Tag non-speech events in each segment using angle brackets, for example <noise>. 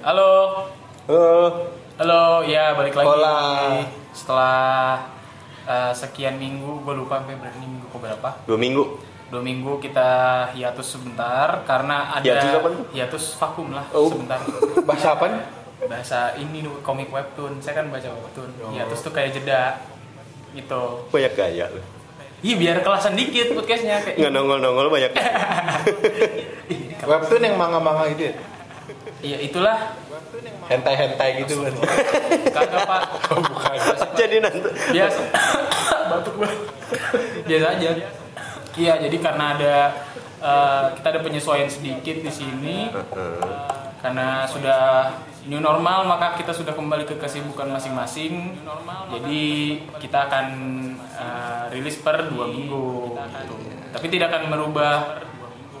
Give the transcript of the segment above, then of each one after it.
Halo. Halo. Halo, ya balik lagi. Hola. Setelah eh, sekian minggu, gue lupa sampai berapa minggu ke berapa. Dua minggu. Dua minggu kita hiatus sebentar karena ada Hiatus apa hiatus vakum lah Oh. sebentar. Bahasa apa? Bahasa ini nih, komik webtoon. Saya kan baca webtoon. Oh. Hiatus tuh kayak jeda gitu. Banyak gaya lu. Iya biar kelasan dikit podcastnya kayak. Nggak nongol-nongol banyak. <laughs> Webtoon yang manga-manga gitu ya? Iya itulah. Hentai-hentai gitu kan. Kagak pak. Oh, bukan. Jadi nanti biasa batuk gue biasa aja iya jadi karena ada eh, kita ada penyesuaian sedikit di sini karena sudah new normal maka kita sudah kembali ke kesibukan masing-masing jadi kita akan eh, rilis per dua minggu gitu. tapi tidak akan merubah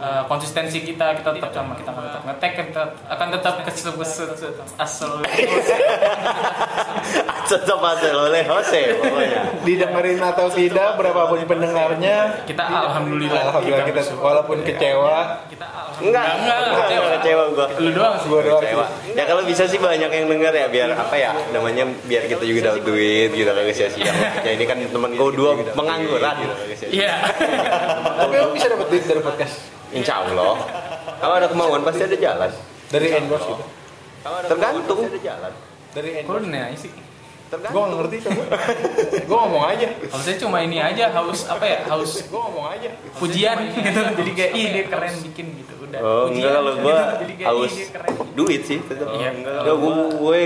eh, konsistensi kita kita tetap sama kita akan tetap ngetek kita akan tetap ke asal tetap hasil oleh Jose pokoknya. Didengerin atau tidak, berapapun pendengarnya, kita alhamdulillah alhamdulillah kita walaupun kecewa, Enggak, Enggak, enggak, kecewa, kecewa gua. lu doang sih gua doang Kecewa. Ya kalau bisa sih banyak yang denger ya biar apa ya namanya biir kita juga dapat duit gitu kagak sia-sia. Ya ini kan temen gua dua pengangguran gitu kagak sia-sia. Iya. Tapi emang bisa dapat duit dari podcast Insya Allah. Kalau ada kemauan pasti ada jalan. dari endorse gitu. Tergantung. Ada jalan. Dari Kok endorse. lu nanya sih? Gue gak ngerti coba. Gue ngomong aja. Harusnya cuma ini aja haus apa ya? Haus Gue ngomong aja. pujian gitu. Jadi kayak ih dia keren bikin gitu. Udah. Oh pujian, enggak kalau gua. <laughs> Jadi kayak, ih, haus duit sih tetap. Iya. Enggak gua gue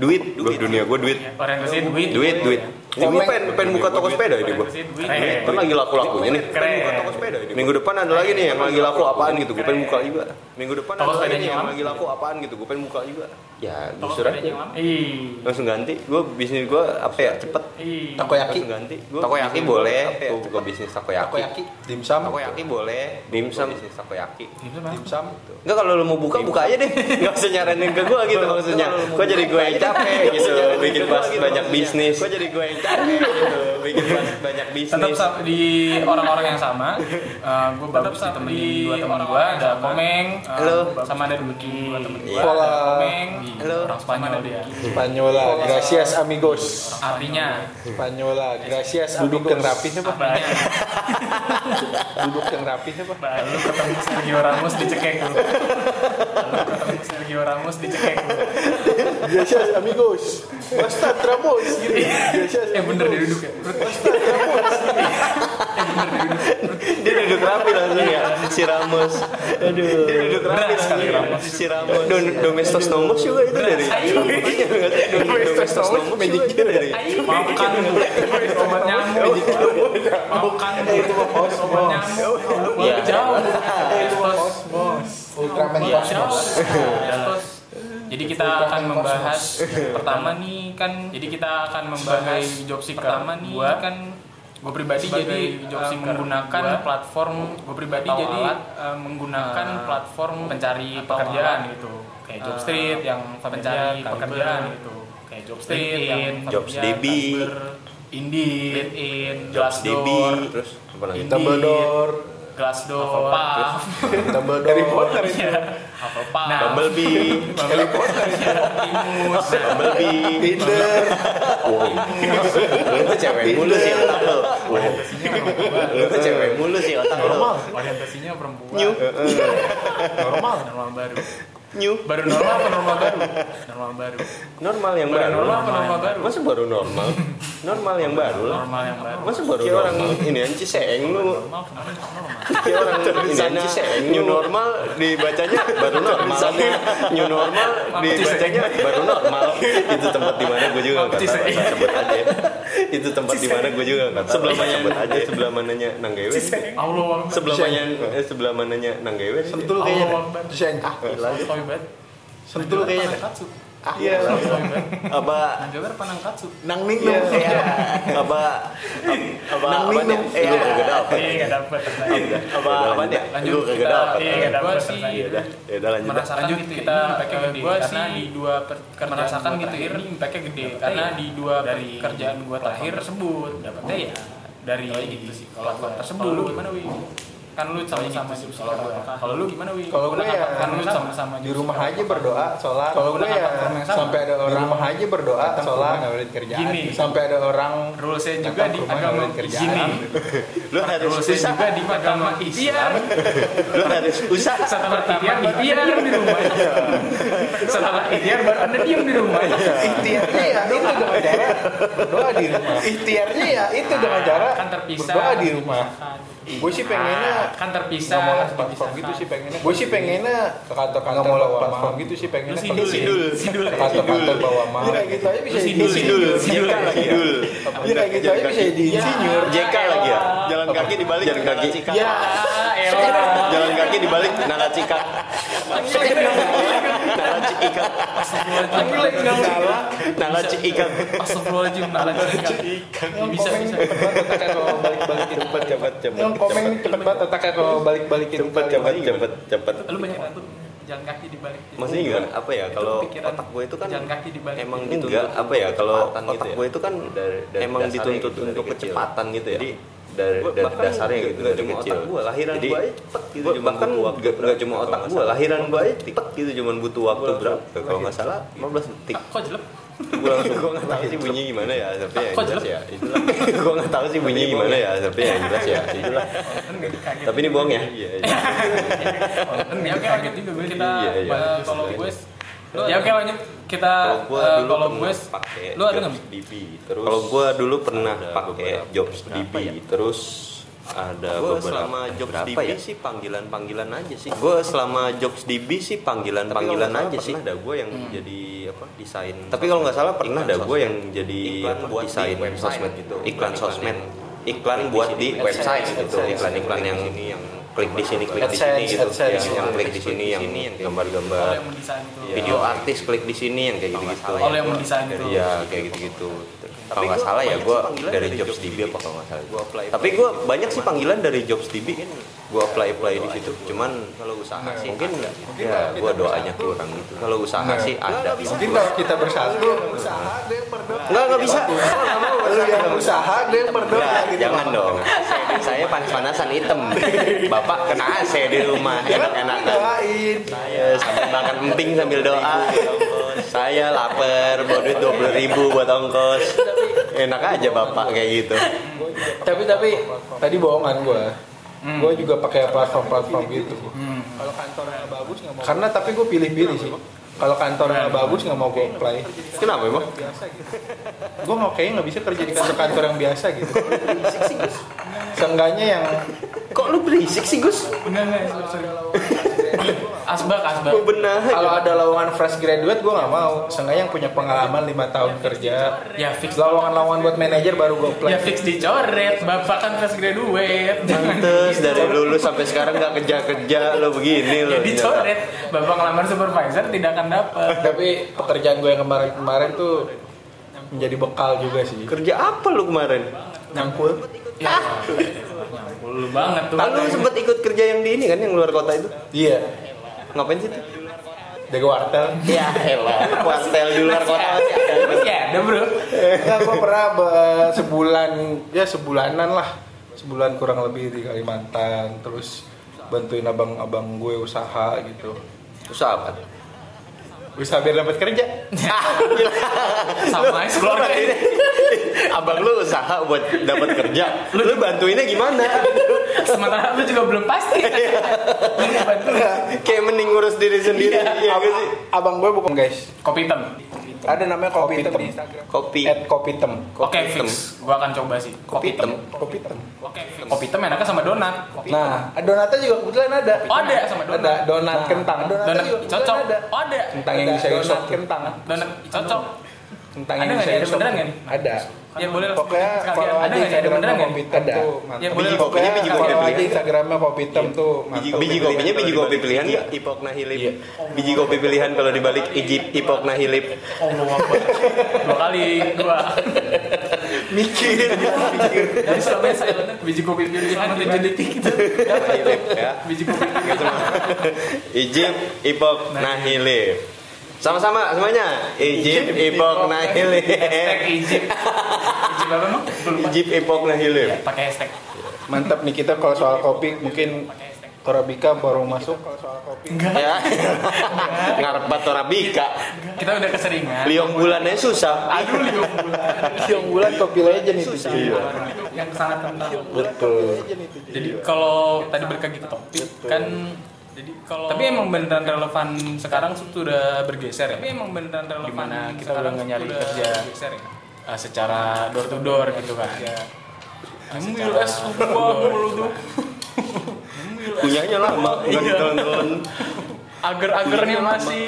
duit, gua dunia gua duit. Orientasi duit. Duit, duit. Ini gua pengen, pengen buka toko sepeda ini. Duit, Kan lagi laku-lakunya nih. Pengen buka toko sepeda ini. Minggu depan ada lagi nih yang lagi laku apaan gitu. Gue pengen buka juga. Minggu depan ada lagi yang lagi laku apaan gitu. Gue pengen buka juga. Ya, sepedanya aja. yang lama. Ih. Langsung ganti. Gue bisnis gue apa ya cepet. Ih. Takoyaki. Langsung ganti. Takoyaki boleh. Gue buka bisnis takoyaki. Takoyaki, dimsum, Takoyaki boleh. Dimsum bisnis takoyaki. Gitu dimsum. Enggak kalau lu mau buka buka aja deh. <laughs> Enggak usah nyaranin ke gua gitu maksudnya. Gua jadi gue yang capek gitu bikin pas banyak bisnis. Gua jadi gue yang capek gitu bikin pas banyak Tetap bisnis. sa- di orang-orang yang sama. gue baru sih temen dua temen gue ada Komeng, eh, Halo. sama ada Duki. Dua temen gue Iya. ada Komeng, Halo. orang Spanyol dia. Spanyola, gracias amigos. Artinya Spanyola, gracias duduk yang rapi apa? Apanya? <laughs> Duduk yang rapi apa? Lalu ketemu Sergio Ramos dicekek lu. Lalu ketemu Sergio Ramos dicekek lu. Gracias amigos. Basta Ramos gitu. Gracias. Eh bener dia duduk ya. Eh bener dia duduk. Dia duduk rapi langsung ya si Ramos. Aduh. Dia duduk rapi sekali langsung. Ramos. Si Ramos. Don Domestos Nomos juga itu dari. Domestos Nomos itu dari. Makan obat nyamuk. Makan itu obat nyamuk. Iya. Jauh. Bos. Bos. Ultraman Iya, Cosmos. Jadi kita akan membahas pertama nih kan. Jadi kita akan membahas jobsi pertama nih kan. Gue pribadi jadi jobsi menggunakan platform. Gue pribadi jadi eh, menggunakan platform pencari pekerjaan gitu. Kayak Jobstreet yang pencari pekerjaan gitu. Kayak Jobstreet yang Jobsdb. Indeed, LinkedIn. Glassdoor, Terus apa lagi? Indeed, Dumbledore, Glassdoor, Puff, Dumbledore. Harry Potter itu. Hufflepuff, Nah, Bumblebee. Harry Potter, Optimus, Bumblebee. Tinder. Lu tuh cewek mulu sih otak lu. Lu tuh cewek mulu sih otak lu. Normal. orientasinya perempuan. Normal. normal baru, New. baru normal apa normal baru, normal baru, Normal yang baru baru. normal apa normal baru, Masa baru normal? Normal yang baru lah. normal yang baru, Masa baru Kayak orang ini anci seeng lu. normal normal, Kayak orang ini anci seeng. New normal dibacanya baru normal. New normal dibacanya baru normal. Itu tempat di mana gue juga nggak tahu. Ciseeng. Sebut aja. Itu tempat di mana gue juga nggak tahu. Sebelah mana sebut aja sebelah mananya Nanggewe. Allah Sebelah mananya eh, sebelah mananya Nanggewe. Sentul kayaknya. Ah, sentul kayaknya. Iya. <laughs> Apa Nanggawer panang katsu, Nang ning Iya. dong. apa apa Nang apa minum. Eh, lu kagak dapet. iya nggak dapet, Apa apa ya? lanjut Lu kita, kagak dapet. iya nggak dapet, Ya udah, ya udah lanjut. merasakan Lanjut, gitu kita ini pakai eh, gede. Karena sih di dua pekerjaan merasakan gitu ya. ini impactnya gede karena ya di dua dari kerjaan gua terakhir tersebut dapetnya ya dari Oh, gitu sih. Kalau tersebut gimana, Wi? Kan lu sama-sama gitu sih kalau gua. Kalau lu gimana Wi? Kalau gue ya kan lu sama-sama di rumah aja berdoa, sholat. Kalau gue ya sampai ada orang rumah aja berdoa, sholat, nggak boleh kerjaan. Gini. Sampai ada orang rulesnya juga di agama gini. <laughs> Lu harus Rulesnya juga di agama Islam. Lu harus usaha. Setelah ikhtiar, ikhtiar di rumah. Setelah ikhtiar baru anda diam di rumah. Ikhtiarnya ya itu dengan cara berdoa di rumah. Ikhtiarnya ya itu dengan cara berdoa di rumah. Gue sih pengennya kan terpisah. nggak mau lewat platform gitu sih pengennya. Gue sih pengennya ke kantor-kantor mau lewat platform gitu sih pengennya. Sidul, Sidul. sidul. Ke kantor-kantor bawa mahal. Ya gitu aja bisa sidul, Sidul, Sidul. Lagi Sidul. Ya gitu aja bisa jadi insinyur. JK lagi ya. <laughs> Jalan kaki dibalik jalan kaki. Ya. Jalan kaki dibalik Nagacika. Nagacika. Astagfirullahaladzim. Nagacika. Astagfirullahaladzim. Astagfirullahaladzim. Bisa, bisa. kalau balik-balikin Cepet cepet cepet. Yang komen cepet banget otaknya kalau balik-balikin Cepet cepet cepet cepet. Lu banyak jalan kaki dibalik. Maksudnya gimana? Apa ya kalau otak gue itu kan jalan kaki dibalik. emang enggak apa ya kalau otak gue itu kan emang dituntut untuk kecepatan gitu ya. Jadi dari, dari dasarnya gitu dari kecil. Otak gue lahiran Jadi, gue cepet gitu bahkan nggak nggak cuma otak gue lahiran gue cepet gitu cuman butuh waktu berapa kalau nggak salah 15 detik. Kok jelek? gue langsung <laughs> gue nggak tahu sih bunyi gimana ya tapi ya Kok jelas jelek? ya itulah. <laughs> Gue nggak tahu sih bunyi gimana ya tapi ya jelas ya <laughs> itulah. Kan tapi ini bohong ya? Iya iya. Kan ya oke gue kita Iya, iya. kalau gue ya oke lanjut. Kita Kalau gua eh, dulu kalau pernah gue pakai lu ada nggak Jobs DB terus kalau gua dulu pernah pakai Jobs DB terus ada gua selama Jobs DB sih panggilan-panggilan aja sih. Gua selama Jobs DB sih panggilan-panggilan aja sih. ada gua yang jadi apa desain tapi kalau nggak salah pernah ada gua yang jadi apa, desain sosmed gitu. iklan sosmed. iklan buat di website gitu. iklan-iklan yang yang klik di sini klik di sini gitu yang, yang klik di sini yang gambar-gambar video artis klik di sini yang kayak gitu-gitu Oh, lu yang mendesain itu. Iya kayak gitu-gitu. Kalau nggak salah ya gue dari Jobs DB apa kalau nggak salah. Tapi gue banyak sih panggilan dari Jobs DB. Gue apply apply di situ. Cuman kalau usaha sih mungkin ya gue doanya kurang gitu. Kalau usaha sih ada. Mungkin kalau kita bersatu berdoa. Nggak nggak bisa. Lu yang usaha ada yang berdoa gitu. jangan dong. Saya panas-panasan hitam. Bapak kena AC di rumah enak-enakan. Doain. Saya sambil makan emping sambil doa. Saya lapar, bawa duit dua puluh ribu buat ongkos. Enak aja bapak kayak gitu. Tapi tapi tadi bohongan gue. Gue juga pakai platform-platform gitu. Kalau kantornya bagus nggak mau. Karena tapi gue pilih-pilih sih. Kalau kantornya nggak bagus nggak mau gue apply. Kenapa emang? Gue mau kayaknya nggak bisa kerja di kantor-kantor yang biasa gitu. Seenggaknya yang Kok lu berisik sih Gus? enggak enggak sorry, sorry. asbak asbak Gue benar. kalau ada lowongan fresh graduate gue nggak mau. Seenggaknya yang punya pengalaman lima tahun kerja. ya fix Lowongan-lowongan buat manajer baru gue apply. ya fix dicoret bapak kan fresh graduate Pantes dari lulus sampai sekarang nggak kerja-kerja lo begini lo. ya dicoret bapak ngelamar supervisor tidak akan dapat Tapi pekerjaan gue yang kemarin-kemarin tuh menjadi bekal juga sih. Kerja apa lu kemarin? Nyangkul. ya nyampul lu banget tuh Kan lu sempet ikut kerja yang di ini kan yang luar kota itu? Iya. Ngapain sih tuh? Jaga wartel. Ya elah, kuartel di luar kota masih ada. masih ada bro Enggak, gue pernah be- sebulan, ya sebulanan lah. Sebulan kurang lebih di Kalimantan. Terus bantuin abang-abang gue usaha gitu. Usaha apa? Usaha biar dapat kerja. <laughs> sama aja keluarga <laughs> ini Abang lu usaha buat dapat kerja. Lu, bantuinnya gimana? <laughs> sementara lu juga belum pasti Lu bantu. Kayak mending ngurus diri sendiri ya Ab- abang gue bukan guys. kopi hitam Ada namanya kopi hitam di Instagram. Kopi. At kopi hitam. oke hitam. fix gua akan coba sih Kopi hitam. Kopi hitam. oke fix kopi hitam enaknya sama donat kopi hitam. Nah, donatnya juga kebetulan ada. oh ada sama donat Ada donat kentang. Donatnya donat juga cocok ada. oh ada Kentang yang bisa donat yusuf kentang. donat cocok Kentang Ada yang nih? Ada beneran nggak nih? Ada. ya boleh lah. Pokoknya follow ada aja ada beneran Instagramnya kopi hitam Ada. tuh. Ya, boleh kopinya biji kopi Follow aja pilihan. Instagramnya kopi hitam tuh. Biji, kopinya biji kopi pilihan nggak? Ipok Nahilip. Biji kopi pilihan kalau dibalik ijip Ipok Nahilip. Dua kali dua Mikir. dari Surabaya silent biji kopi pilihan tujuh detik itu Nahilip ya. biji kopi pilihan Ijip Ipok Nahilip. Sama-sama semuanya. Ijip Ipok Nahilip. hashtag Egypt Egypt apa emang Ijip Ipok Nahilip. pakai hashtag Mantap nih kita kalau soal kopi mungkin Torabika baru masuk kalau soal kopi. ya <laughs> ngarep Torabika Kita udah keseringan. liong bulannya susah Aduh, liung bulan. Yang bulan kopi legend itu. Iya. Yang sangat kental. Betul. Jadi kalau tadi balik ke topik kan jadi kalau tapi emang beneran relevan sekarang sudah bergeser ya. Tapi emang beneran relevan Di mana kita udah nyari kerja eh, secara door to door gitu kan. Ngemil es buah mulu tuh. <laughs> punyanya lama nggak ditonton Agar-agarnya masih.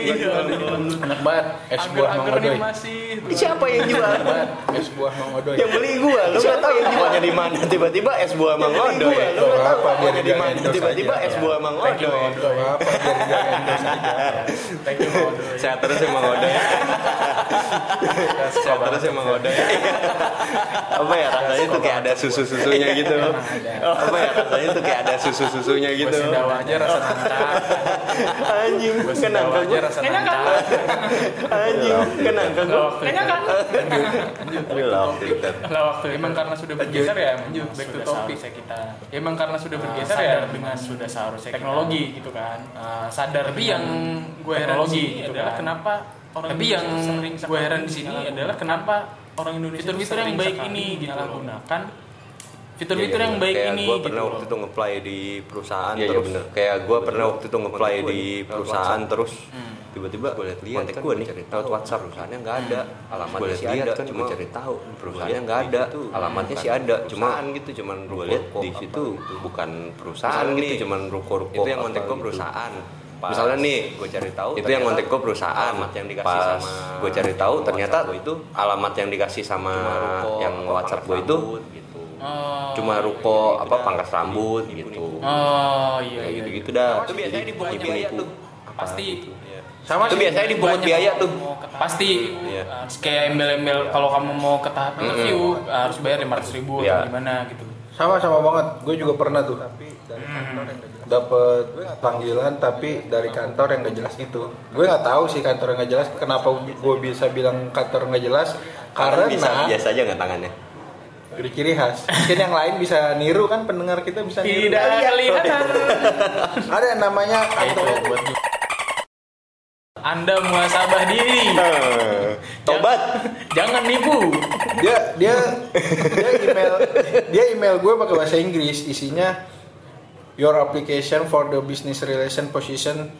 Enak banget. Es buah Mang masih. siapa yang jual? Enak banget. Es buah Mang Odoy. yang beli gua lu nggak tahu. yang jualnya di mana? Tiba-tiba es buah mang odoy lu nggak tahu. Apa, di mana tiba-tiba es buah mang. Gak apa. Thank you, Odoy. sehat terus mang odoy <laughs> sehat terus ya mang odoy apa ya rasanya tuh kayak ada susu susunya gitu. apa ya rasanya tuh kayak ada susu susunya gitu. Basi dawa aja rasa nangka. anjing aja gua. rasa nangka. anjing Kayaknya kan. Love it. Lah waktu emang karena sudah bergeser ya, back to topic. kita. Emang karena sudah bergeser ya? dengan sudah seharusnya teknologi gitu kan. Eh, sadar tapi yang gue heran di sini adalah kenapa orang tapi yang gue heran di sini adalah kenapa orang Indonesia fitur-fitur yang baik ini gitu gunakan fitur-fitur yang baik kayak ini gue gitu pernah waktu itu ngeplay di perusahaan Iya, iya, terus bener. kayak gue pernah waktu itu ngeplay di perusahaan terus Hmm. tiba-tiba gue liat lihat kontak gue nih. lewat WhatsApp perusahaannya nggak ada. Alamatnya sih ada kan, cuma cari tahu. perusahaannya nggak ada. alamatnya sih ada cuma gitu cuman gue lihat di situ bukan perusahaan gitu cuman ruko-ruko itu yang kontak gue perusahaan misalnya nih gue cari tahu itu yang kontak gue perusahaan. alamat yang dikasih pas sama gue cari tahu ternyata itu. alamat yang dikasih sama yang WhatsApp gue itu. Oh, cuma ruko apa pangkas rambut gitu. oh iya iya gitu gitu dah. Itu biasanya dipungut nipu- biaya tuh. Pasti. Sama itu sih. biasanya dipungut biaya tuh. pasti. Iya. uh, kayak email-email kalau kamu mau ke tahap interview harus bayar lima ratus ribu Iya. atau gimana gitu. Sama sama banget. Gue juga pernah tuh. Dapat panggilan tapi dari kantor yang gak jelas itu. Gue nggak tahu sih kantor yang gak jelas. Kenapa gue bisa bilang kantor nggak jelas? karena bisa biasa aja nggak tangannya ciri-ciri khas. Mungkin yang lain bisa niru kan pendengar kita bisa niru. tidak kelihatan Ada yang namanya kantor. buat anda muhasabah diri tobat jangan nipu Dia dia dia email dia email gue pakai bahasa Inggris isinya your application for the business relation position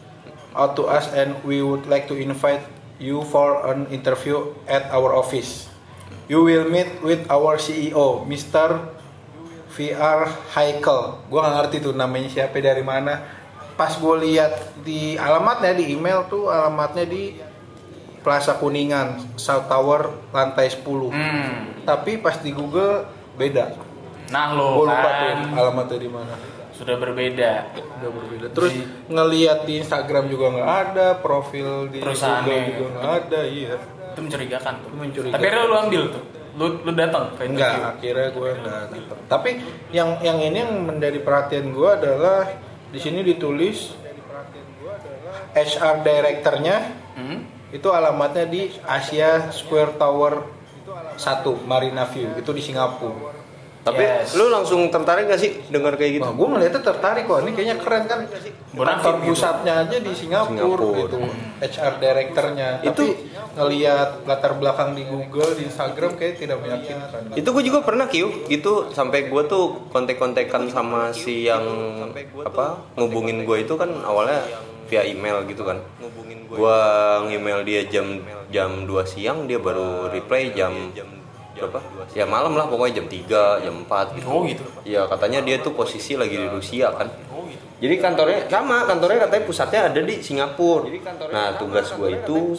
out to us and we would like to invite you for an interview at our office. You will meet with our CEO, Mr. VR Heikel. Gue gak ngerti tuh namanya siapa dari mana. Pas gue lihat di alamatnya di email tuh alamatnya di Plaza Kuningan, South Tower, lantai 10. hmm. Tapi pas di Google beda. nah Gue lo lupa tuh kan alamatnya di mana. Sudah berbeda Udah berbeda. Terus ngelihat di Instagram juga nggak ada, profil di Perusahaannya. Google juga nggak ada, iya. itu mencurigakan tuh Mencurigakan. tapi akhirnya lu ambil tuh lu lu datang ke Enggak, akhirnya gue enggak datang. Tapi yang yang ini yang menjadi perhatian gue adalah di sini ditulis HR directornya hmm? itu alamatnya di Asia Square Tower 1 Marina View itu di Singapura. Tapi Yes. lu langsung tertarik gak sih dengar kayak gitu Wah, gue ngeliatnya tertarik kok. Ini kayaknya keren kan. Kantor gitu. pusatnya aja di Singapura, Singapura. gitu. HR directornya. Itu- Tapi ngeliat latar belakang di Google, di Instagram kayak tidak meyakinkan. itu gue juga pernah kiu gitu sampai gue tuh kontek-kontekan sama si yang apa ngubungin gue itu kan awalnya via email gitu kan gue nge-email dia jam jam 2 siang dia baru reply jam berapa? ya malam lah pokoknya jam 3 jam 4 gitu. Oh gitu. Ya katanya dia tuh posisi lagi di Rusia kan. Jadi kantornya sama kantornya katanya pusatnya ada di Singapura. Nah tugas gue itu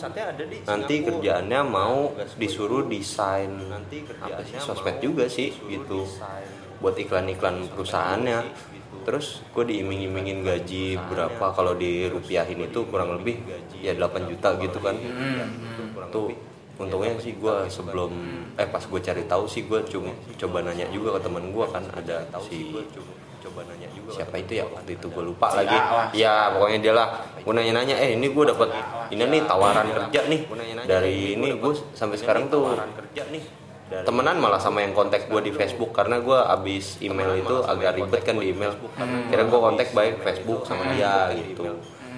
nanti kerjaannya mau disuruh desain. apa sih sosmed juga sih gitu. buat iklan-iklan perusahaannya. terus gue diiming-imingin gaji berapa? Kalau dirupiahin itu kurang lebih ya 8 juta gitu kan. tuh untungnya sih gue sebelum eh pas gue cari tahu sih gue cuma coba nanya juga ke teman gue kan ada si coba nanya juga siapa itu ya? waktu itu gue lupa lagi. Ya pokoknya dia lah. Gue nanya nanya eh ini gue dapat ini nih tawaran kerja nih. Dari ini gue sampai sekarang tuh temenan malah sama yang kontak gue di Facebook karena gue abis email itu agak ribet kan di email. Kira gue kontak baik Facebook sama dia gitu.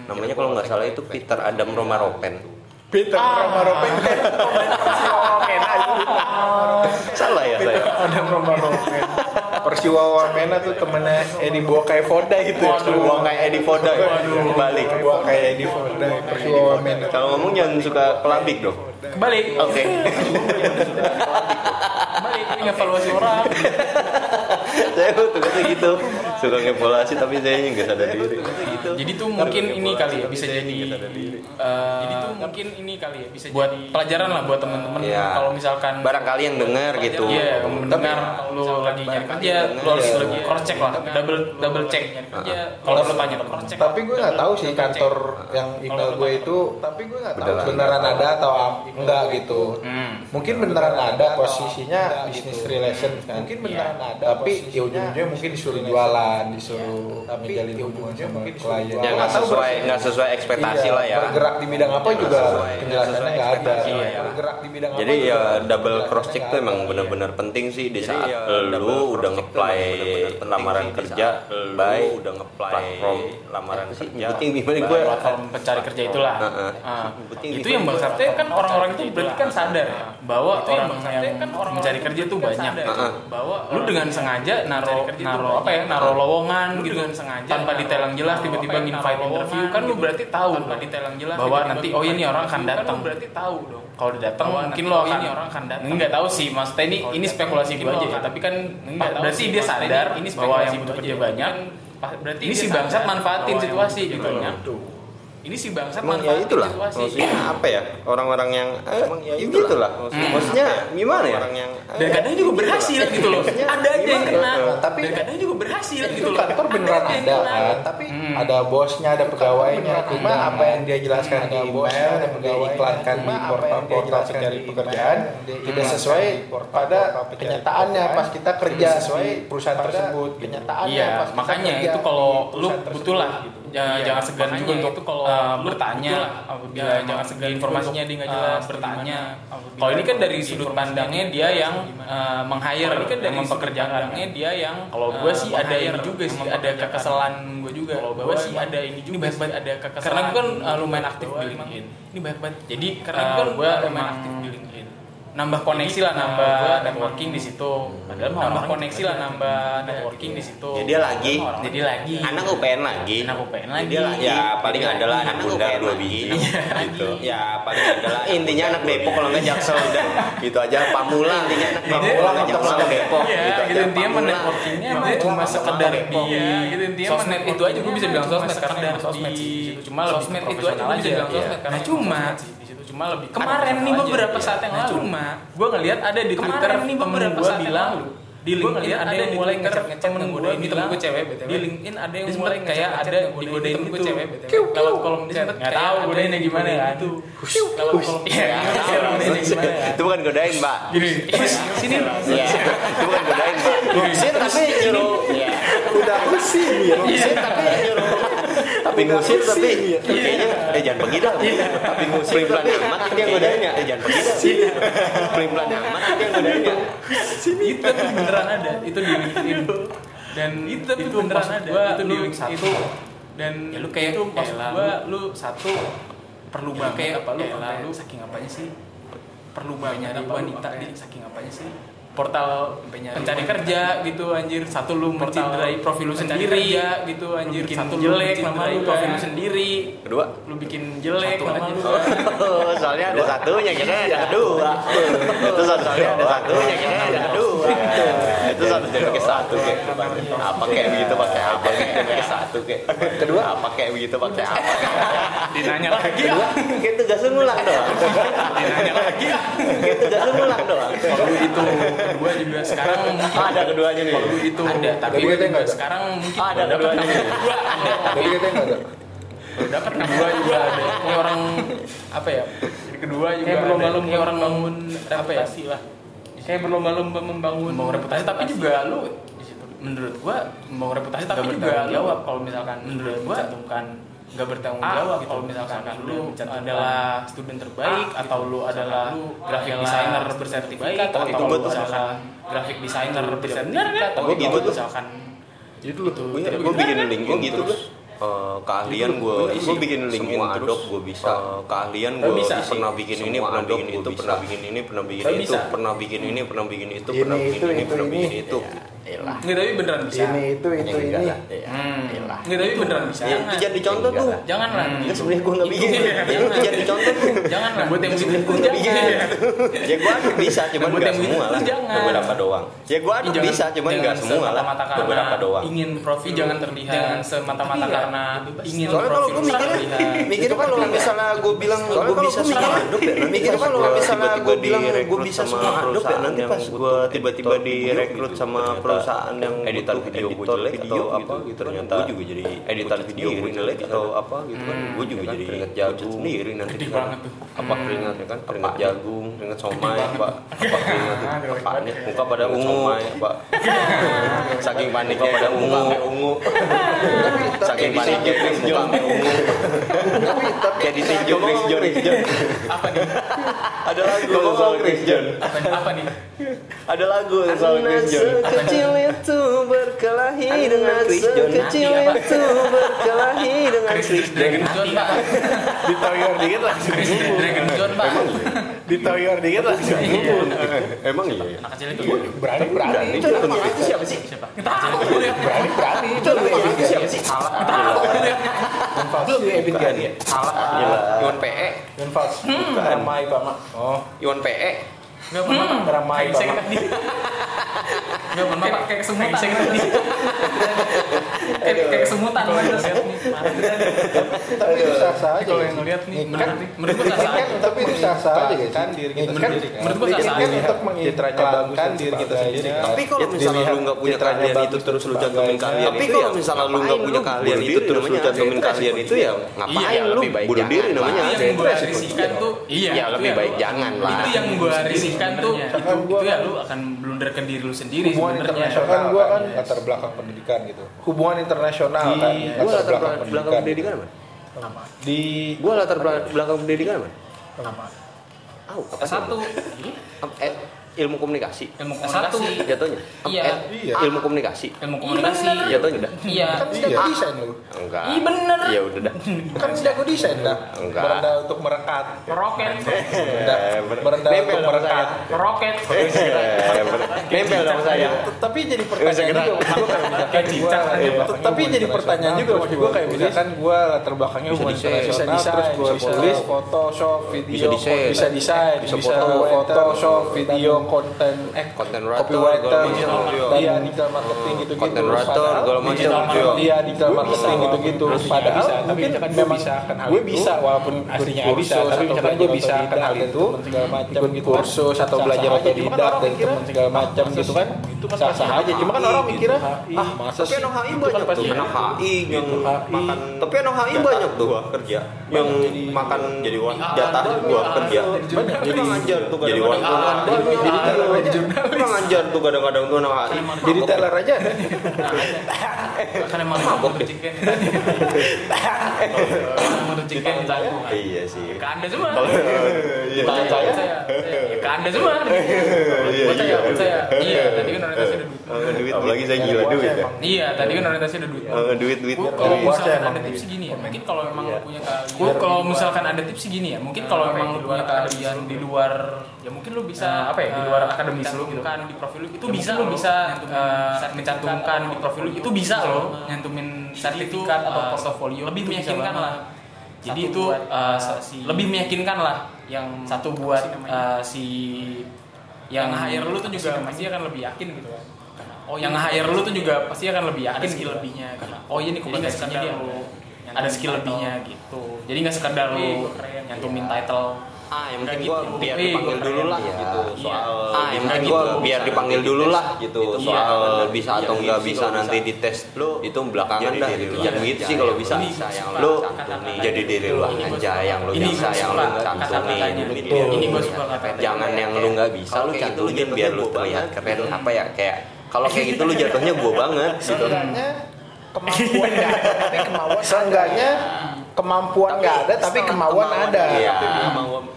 namanya kalau nggak salah itu Peter Adam Romaropen Peter Romaropen kan Oke, nah itu salah ya saya. Ada Romaropen Persiwa Wamena tuh temennya Edi Bokai Foda itu kayak Edi Foda. Balik. Gua kayak Edi Foda. Persiwa Wamena kalau ngomong jangan suka kelabik dong. Kebalik. oke. <laughs> Kebalik ini evaluasi orang. <laughs> saya tuh tugasnya gitu. Suka ngevaluasi tapi saya nggak sadar diri. Jadi tuh mungkin ini kali ya bisa jadi eh, jadi tuh mungkin ini kali ya bisa buat pelajaran lah buat teman-teman Iya. kalau misalkan barangkali yang dengar gitu. Iya, mendengar lu lagi nyari kerja, lu harus lebih cross check lah, double double check. Kalau lu tanya cross check. tapi gue nggak tahu sih kantor yang email gue itu tapi gue nggak tahu beneran ada. atau enggak gitu. Hmm. mungkin beneran ada posisinya business relation kan. Mungkin beneran ada tapi ya ujung-ujungnya mungkin disuruh jualan disuruh menjalin hubungan sama klien. ya nggak sesuai nggak sesuai ekspektasi Iya, lah ya. Bergerak di bidang apa juga sesuai- penjelasannya nggak ada. Iya, iya. bergerak di bidang jadi apa ya juga? double cross check tuh emang benar-benar penting sih. Di saat lu udah ngeplay lamaran kerja by udah ngeplay platform. lamaran kerja penting gimana gue platform pencari kerja itulah. Heeh. Ah, itu yang bangsatnya kan orang-orang itu berarti kan sadar. Ya bahwa orang yang kan orang mencari kerja tuh banyak. Heeh. Bahwa lu dengan sengaja naro naro apa ya naro lowongan gitu. dengan sengaja tanpa detail yang jelas tiba-tiba invite interview. kan lu berarti tahu. Tanpa detail yang jelas bahwa nanti oh ini orang akan datang. berarti tahu dong. Kalau udah datang mungkin lo akan ini orang akan datang. Nggak tahu sih maksudnya ini ini spekulasi gue aja ya tapi kan nggak berarti dia sadar ini bahwa yang butuh kerja banyak berarti ini si bangsat manfaatin situasi gitu loh ini si bangsat Emang ya itulah situasi. maksudnya <clears throat> apa ya? Orang-orang yang eh, ya itulah. maksudnya gimana ya? Orang yang dan kadang juga berhasil gitu loh. Ada aja yang kena. Nah, tapi- dan kadang juga berhasil itu gitu loh. kantor beneran ada kan? Tapi ada bosnya ada pegawainya. cuma apa yang dia jelaskan di email yang dia iklankan di portal-portal pencari pekerjaan tidak sesuai pada kenyataannya pas kita kerja sesuai perusahaan tersebut kenyataannya Iya, pas kita makanya itu kalau lu tersebut, lah gitu. Jangan, Iya, jangan segan juga untuk kalau uh, bertanya. apabila jangan segan informasinya dia nggak jelas bertanya. kalau ini kan dari sudut pandangnya dia yang uh, meng-hire ini kan dari mempekerjakannya dia yang kalau gue sih ada ini juga sih ada kekesalan gue juga. Kalau gue sih ada ini juga banyak banget. ada kekesalan karena gue kan uh, lumayan aktif di LinkedIn ini banyak banget. Jadi karena gue kan gue lumayan aktif di LinkedIn nambah koneksi lah nambah networking di situ. Padahal nambah koneksi lah nambah networking di situ. Dia lagi. Jadi lagi. Anak UPN lagi. Anak UPN lagi. dia lagi. Ya paling adalah anak bundar dua biji. Gitu. Ya paling adalah intinya anak Depok kalau nggak Jaksel udah. Gitu aja Pamula intinya anak Depok kalau nggak Jaksel Depok Iya, gitu gitu. Aja intinya Pamula. networkingnya dia cuma sekedar di gitu. Intinya sosmed itu aja gue bisa bilang sosmed karena sosmed di cuma lebih sosmed itu aja gue bisa bilang sosmed karena cuma cuma lebih kemarin nih beberapa saat yang lalu. Cuma gue ngelihat ada di Twitter nih beberapa saat bilang di LinkedIn ada yang mulai ngechat temen gue ini temen gue cewek btw di LinkedIn ada yang mulai kayak ada digodain gue cewek btw lewat kolom chat nggak tahu godainnya gimana kan. Lewat kolom iya nggak tahu godainnya gimana kan. Itu bukan godain mbak. Gini. Sini. Iya, itu bukan godain mbak. Ngusir tapi nyuruh. Iya. udah pusing ya tapi nyuruh tapi ngusir tapi kayaknya eh jangan pergi dah tapi ngusir pelan amat itu yang godainnya eh jangan pergi dah pelan amat itu yang godainnya itu tapi beneran ada. Itu di LinkedIn dan itu tapi beneran ada. itu di link satu. Dan ya lu kayak itu maksud gua lu satu perlu banget. kayak apa lu? Lu saking apanya sih? Perlu banyak wanita di saking apanya sih portal pencari kerja gitu anjir. Satu lu mencederai profil lu sendiri ya gitu anjir. satu jelek nama lu profil lu sendiri. Kedua? Lu bikin jelek nama lu. Oh, soalnya ada satunya kira ada kedua. Itu satu. Ada satunya kira ada kedua itu satu jadi pakai satu kayak apa kayak begitu pakai apa kayak pakai satu kayak kedua? Apa kayak begitu pakai apa dinanya lagi. Kedua? Kayak tugas ngulang doang. Dinanya lagi. Kayak tugas ngulang doang. Kalau itu kedua juga sekarang mungkin. Ada keduanya nih. Kalau itu. Ada tapi Tapi katanya nggak ada. sekarang mungkin ada keduanya nih. kedua. Ada. Tapi katanya nggak ada. Udah kan kedua juga ada. Orang apa ya? Kedua juga kayak berlomba-lomba kayak orang bangun apa ya? sih lah kayak berlomba-lomba membangun membangun reputasi. tapi juga lu di situ menurut gua membangun reputasi tapi juga jawab. kalau misalkan menurut gua cantumkan nggak bertanggung jawab gitu. kalau misalkan lu adalah student terbaik atau lu adalah graphic designer bersertifikat atau itu tuh misalkan graphic designer bersertifikat atau gitu tuh. misalkan Itu lu itu Gue tidak gue bisa. bikin link Gua gitu, eh, keahlian gue isi gue bikin link semua Adobe gue bisa. Eh, keahlian gue bisa. pernah bikin ini pernah bikin itu pernah bikin ini pernah bikin itu pernah bikin ini pernah bikin itu Ini, pernah bikin itu, ini. pernah bikin itu Elah. nggak tapi beneran bisa. Ini itu itu Ya, ini. lah. Ya, Hmm. elah. nggak tapi beneran bisa. Ya itu jadi contoh tuh. Jangan lah kan sebenarnya gue nggak bikin. Iya. itu jadi contoh tuh. Jangan lah buat yang bikin gue itu nggak bikin ya gue ada bisa cuman Buat nggak semua lah. itu beberapa doang. Ya gue ada Jangan- bisa cuman nggak semua lah. beberapa doang. ingin profit jangan terlihat. jangan semata-mata Iya. karena ingin Soalnya kalau gue mikirnya, terlihat. mikirnya kalau misalnya gue bilang gue bisa semua ya, <laughs> mikirnya kalau misalnya gue bilang gue bisa semua ya, nanti pas gue tiba-tiba direkrut sama perusahaan yang editor video gue jelek atau apa gitu, ternyata gue juga jadi editor video gue jelek atau apa gitu kan, gue juga jadi keringet jagung. sendiri nanti Gede kan. banget tuh. apa keringat ya kan? Keringat jagung keringat somai apa apa keringat apa panik muka pada ungu apa <laughs> saking paniknya pada ungu. ungu <laughs> saking paniknya muka ungu tapi tapi kayak ditinjau Chris John apa nih? Ada lagu soal Chris John apa, apa nih? Ada lagu soal Chris John Kecil itu berkelahi dengan sekecil itu berkelahi dengan. Dragon John pak. Ditoyor dikit langsung gugur Dragon John pak. Ditoyor dikit langsung gugur emang iya anak kecil itu. Berani berani. itu nama itu siapa sih? Siapa? Ya berani berani. Itu siapa sih? Salah. Tahu ya Fals lu edit kan ya? Salah. Pak Iwan PE dan Fals ramai pak mak oh. Iwan PE nggak pernah pak ramai Kayak tadi. Nggak pernah pak. kayak kesemutan. Saya tadi. Kayak kayak kesemutan. Kalau yang ngeliat nih tapi itu sah sah aja kalau yang ngeliat nih menurut gua sah kan tapi itu sah sah aja guys kan diri kita sendiri kan. menurut gua kan sah-sah kan aja. untuk mengiklankan diri kita sendiri tapi kalau misalnya lu nggak punya keahlian itu terus lu cantumin keahlian tapi kalau misalnya lu nggak punya keahlian itu terus lu cantumin keahlian itu ya ngapain Iya, lu lebih baik bunuh diri jangan. namanya? Itu yang gua risihkan tuh. Iya Ya itu lebih baik jangan lah. itu yang gua risihkan tuh itu Kan gua itu ya kan- lu akan blunder ke diri lu sendiri hubungan sebenarnya. internasional kan gua kan kan latar belakang pendidikan gitu. Hubungan internasional Iya. kan gua latar belakang pendidikan. pendidikan apa? Apa di gua latar belakang pendidikan apa? Apa Tahu apa? Satu ilmu komunikasi. Ilmu komunikasi. Jatuhnya. Iya. Eh, Iya. ilmu komunikasi. Ilmu komunikasi. Jatuhnya udah. Iya. Kan jago desain lu. Enggak. Iya, bener. ya udah dah. Kan jago desain dah. Enggak. Merendah untuk merekat. Roket Merendah- <laughs> Eh, ber- merendah nempel untuk merekat. Roket Eh, nempel dong saya. Tapi jadi pertanyaan juga iya, tapi jadi pertanyaan juga maksud gua kayak misalkan gua latar belakangnya hubungan desain, internasional bisa terus bisa tulis Photoshop video Bisa desain. bisa desain Bisa bisa, foto, Photoshop video konten eh konten writer copywriter macam. iya. digital marketing gitu gitu Content writer, segala macam. iya. digital marketing gitu gitu padahal bisa, tapi mungkin misalkan memang bisa akan hal gue itu, bisa walaupun aslinya nggak bisa, tapi misalkan gua bisa hal itu, teman segala macam ikut gitu. kursus atau belajar kan otodidak dan teman segala macam ah, gitu kan? Itu kan sah sah aja cuma kan orang mikirnya ah masa tapi sih? Anak HI Itu kan banyak tuh. Pasti- anak HI yang Gitu, HI. makan tapi anak HI banyak tuh kerja. Yang makan jadi jatah gua kerja. banyak jadi ngajar tuh jadi wartawan, jadi teller aja. Kurang ngajar tuh kadang-kadang tuh anak HI jadi teller aja. Ada. Kan emang mabok deh. emang tadi iya sih. Ke anda semua. Iya. Bukan saya saya Ya, ke anda semua. Buat saya iya. Tadi kan orientasi duit. Eh, duit. Apalagi saya gila duit ya. Iya tadi kan orientasi udah duit Eh, duit duit. Kalau misalkan emang ada tips gini ya, mungkin kalau memang lu punya keahlian. Bu, kalau misalkan ada tips gini ya, mungkin kalau memang lu punya keahlian di luar ya mungkin lu bisa apa ya, di luar akademis lu gitu. Kan di profil lu. Itu bisa lu bisa eh, mencantumkan di profil lu. Itu bisa lo nyantumin sertifikat atau portofolio. lebih meyakinkan lah. Jadi itu eh, lebih meyakinkan lah. yang satu buat eh, si yang hire lu tuh juga pasti akan lebih yakin gitu kan. Oh, yang hire lu tuh juga pasti akan lebih yakin skill. lebihnya karena oh iya nih kompetensinya dia ada skill. Lebihnya gitu. Jadi nggak sekedar lu nyantumin title ah yang penting gua gitu. biar dipanggil dulu lah Iya. gitu Iya. soal Ah, yang gitu. gua biar dipanggil dulu lah gitu Iya. soal bisa atau Iya, nggak gitu bisa nanti dites lu itu belakangan jadi dah gitu aja, gitu sih yang kalau bisa cantumin. jadi diri gua aja yang lu Ini bisa yang kata-katanya. cantumin Betul. gitu. Ini gua suka kata-katanya. jangan yang lu nggak bisa gitu lu cantumin biar lu jatuhnya terlihat keren apa ya kayak kalau kayak gitu lu <laughs> jatuhnya gua banget gitu kemampuan tapi kemauan seenggaknya kemampuan nggak ada tapi kemauan ada. Iya.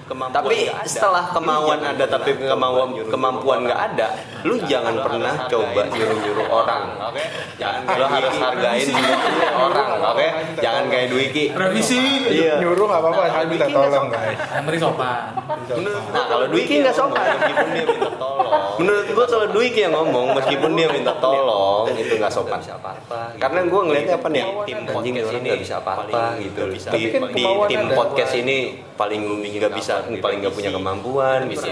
Tapi setelah kemauan ada tapi kemauan kemampuan nggak ada, lu jangan pernah coba nyuruh-nyuruh orang. Oke? Jangan lu harus hargain orang, oke? Jangan kayak Dwiki. Revisi. Iya. Nyuruh nggak apa-apa, saya minta tolong guys. Amri sopan. Nah, kalau Dwiki nggak sopan meskipun dia minta tolong. Menurut gua kalau Dwiki yang ngomong meskipun dia minta tolong itu nggak sopan. Karena gua ngeliatnya apa nih? Tim anjing ini orang nggak bisa apa-apa gitu. Di, Tapi kan di tim ada. podcast ini paling nggak bisa paling nggak punya kemampuan bisa.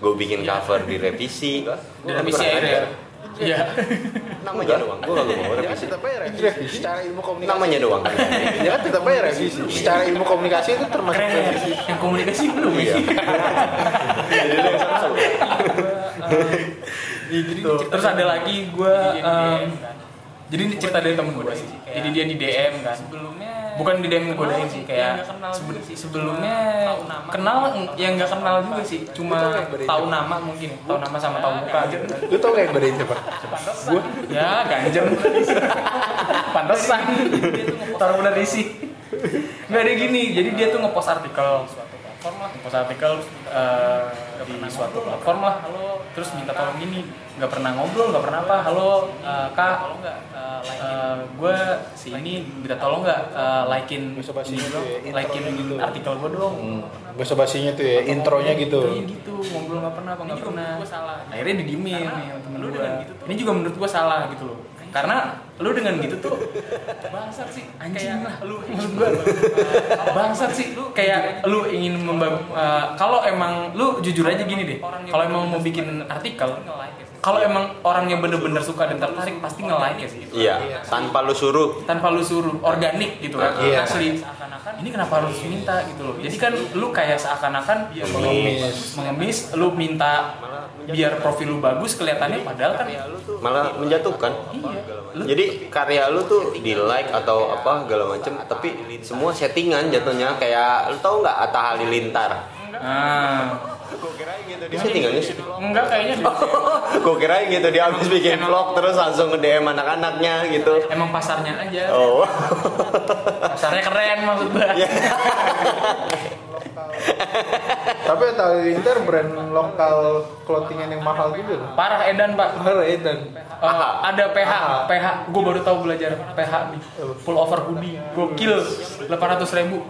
gue bikin cover di revisi. Revisi akhirnya. Iya. <laughs> namanya doang. Gue gak mau revisi. Tetap aja revisi. Secara ilmu komunikasi. namanya doang. <laughs> Ya kan tetap aja revisi. Secara ilmu komunikasi itu termasuk ya. revisi. Yang komunikasi belum iya. Tuh, terus ada lagi gue jadi ini cerita dari temen gue sih. jadi dia di DM kan bukan di DM godain sih kayak sebe- sebelumnya kenal yang nggak kenal juga sih cuma tahu nama mungkin tahu nama sama tahu muka gitu. Lu tau gak yang bedain siapa? Gue. ya ganjem <laughs> pantesan. Taruh benar isi nggak ada gini jadi dia tuh ngepost artikel ngepost artikel eh, di suatu platform lah. Terus minta tolong gini nggak pernah ngobrol nggak pernah apa. Halo eh, kak. gue si ini minta tolong nggak eh, likein Bahasa gitu ya, likein gitu. artikel gue dong Bahasa basinya tuh ya, intronya gitu. Intronya gitu, ngobrol nggak pernah apa nggak pernah. Akhirnya didiemin nih temen gue. Ini juga menurut gue salah gitu loh. Karena lu dengan gitu tuh bangsat sih. Anjing lah. lu maksud gue bangsat sih. Lu kayak lu ingin membab eh, kalau emang lu jujur aja gini deh. Kalau emang mau bikin artikel kalau emang orangnya bener-bener suka dan tertarik pasti nge-like ya sih. Iya tanpa lu suruh. Tanpa lu suruh. Organik gitu kan Iya. asli. Ini kenapa harus minta gitu loh. Jadi kan lu kayak seakan-akan mengemis mengemis lu minta biar profil lu bagus kelihatannya padahal kan malah menjatuhkan. Iya. Lu jadi karya lu tuh di like atau apa segala macem. Tapi semua settingan jatuhnya kayak lu tau nggak Atta Halilintar? Nah Ini settingannya sih. enggak kayaknya <laughs> gue kirain gitu dia habis bikin vlog terus langsung ke DM anak-anaknya gitu. Emang pasarnya aja. Oh. Pasarnya keren maksud gua. <laughs> Iya. <laughs> Tapi tahu Inter brand lokal clothingan yang mahal gitu loh. parah edan pak. Mahal ya dan Eh, ada PH, PH, gue baru tahu belajar PH nih, full over hoodie, gokil, 800 ribu,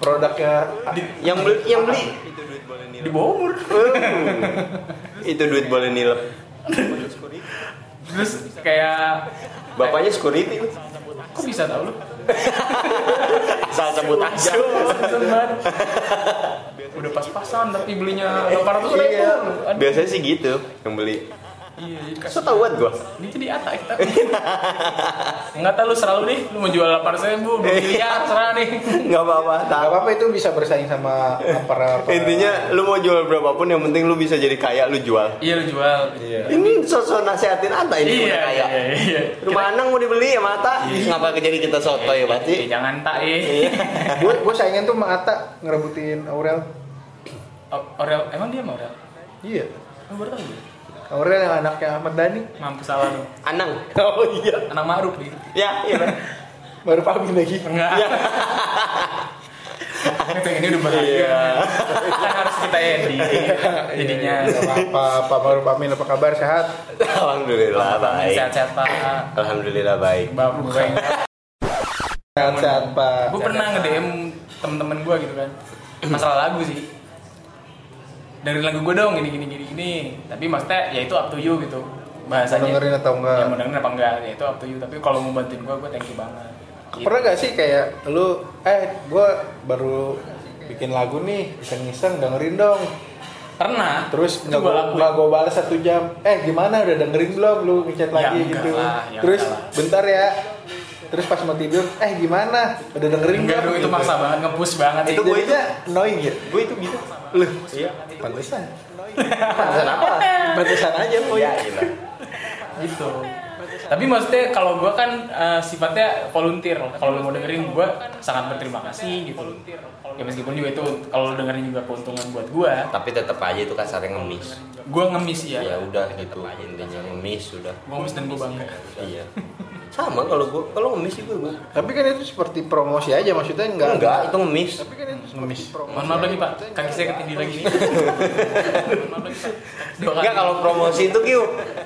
produknya yang beli yang beli. Di bawah umur. itu duit boleh nilep Terus kayak, bapaknya security. Kok bisa tahu lu? <laughs> asal sebut aja. Udah pas-pasan tapi belinya 800 ribu. Iya. Biasanya sih gitu yang beli Iya, jadi so kasih. tau buat gua Ini jadi apa kita? Enggak tahu lu serah lu nih, lu mau jual 800 ribu, 2 miliar, serah nih. nggak apa-apa Gak tak apa-apa itu bisa bersaing sama para, para intinya lu mau jual berapapun yang penting lu bisa jadi kaya lu jual Iya lu jual. Iya. ini sosok nasehatin Atta ini Iya, udah kaya iya, iya. rumah anang mau dibeli ya mata ngapa jadi kita soto ya Eh, berarti jangan tak eh. gue gue saingan tuh sama Atta ngerebutin Aurel. Oh, Orel, emang dia mau Orel? Iya. Lu baru tahu. Aurel yang anaknya Ahmad Dhani. Mampus salah lu. anang Oh iya. Anak Ma'ruf gitu. ya iya. Baru pamit lagi. Enggak. Itu ini udah bahagia. kan harus kita edit jadinya. Gak apa-apa, Pak Maruf Amin apa kabar sehat? alhamdulillah baik Sehat-sehat Pak. alhamdulillah baik Bapak Sehat-sehat Pak. gue pernah nge-DM temen-temen gue gitu kan masalah lagu sih dari lagu gue dong gini gini gini gini tapi maksudnya ya itu up to you gitu Mau bahasanya dengerin atau enggak? ya mau dengerin apa enggak ya itu up to you tapi kalau mau bantuin gue gue thank you banget Gitu. Pernah gak sih kayak lu, eh gue baru bikin lagu nih, iseng-iseng dengerin dong. pernah Terus nggak gue nggak gue balas satu jam. Eh gimana udah dengerin belum? Lu ngechat Ya lagi gitu. lah, ya Terus lah. bentar ya. Terus pas mau tidur, eh gimana? Udah dengerin enggak dong itu maksa banget nge-push banget Itu gue itu annoying ya. gue itu gitu. Lu, iya. pantesan. <laughs> pantesan apa? Pantesan aja boy. ya gitu. Tapi maksudnya kalau gue kan eh, sifatnya volunteer. Kalau lu mau dengerin gue sangat berterima kasih gitu. Ya meskipun juga itu kalau lu dengerin juga keuntungan buat gue tapi tetap aja itu kasarnya ngemis. Gue ngemis ya. Ya udah gitu intinya ngemis sudah gue ngemis dan gue bangga. Iya sama kalau gua kalau ngemis juga gua Tapi kan itu seperti promosi aja maksudnya enggak. enggak itu ngemis. Tapi kan itu ngemis. <laughs> Mohon maaf lagi pak, kaki saya ketindih lagi. enggak kalau promosi itu Kiu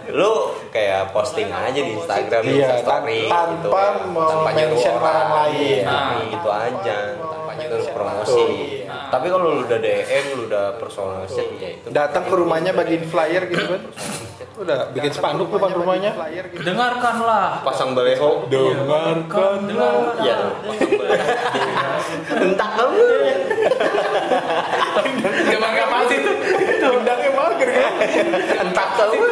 lu kayak posting aja di Instagram Iya, story tan- tanpa nyuruh mention orang lain. Nah, gitu aja. Tanpa nyuruh promosi. Tapi kalau lu udah DM lu udah personal message ya itu. Datang ke rumahnya bagiin flyer gitu kan. <laughs> Udah bikin spanduk depan rumahnya. Dengarkanlah. pasang baleho. Dengarkanlah. ya baleho. Entah kamu. Gimana kapan sih itu? Undangnya mager kan. entah kamu.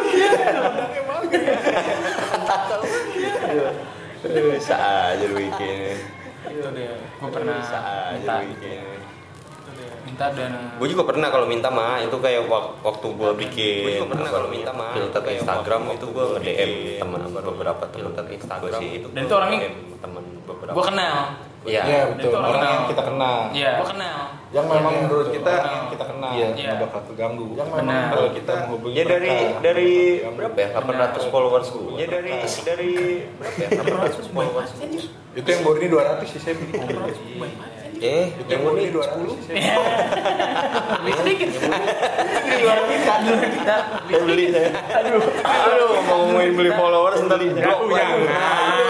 Bisa aja lu bikin. Itu deh. Gue pernah bisa aja lu bikin minta dana. gue juga pernah kalau minta mah itu kayak wak- waktu gue bikin gue juga pernah kalau minta mah filter Instagram itu gue nge DM teman beberapa teman Instagram sih itu Dan itu orangnya teman beberapa Gue kenal. iya Iya betul. Orang Orang yang kenal. kita kenal. Iya. Gue kenal. Yang memang menurut kita Kenal. yang kita kenal. Iya. Iya. Nggak bakal terganggu. Yang Benar. memang kalau kita menghubungi ya dari mereka, dari berapa ya 800 followers gue ya dari dari berapa ya 800 followers gue Itu yang baru ini 200 sih saya beli. Eh Itu yang yang baru ini ini 200 sih saya Beli sedikit. Dua kita. Kita saya beli saya. Aduh. Aduh mau ngomongin beli followers ntar di blok beli.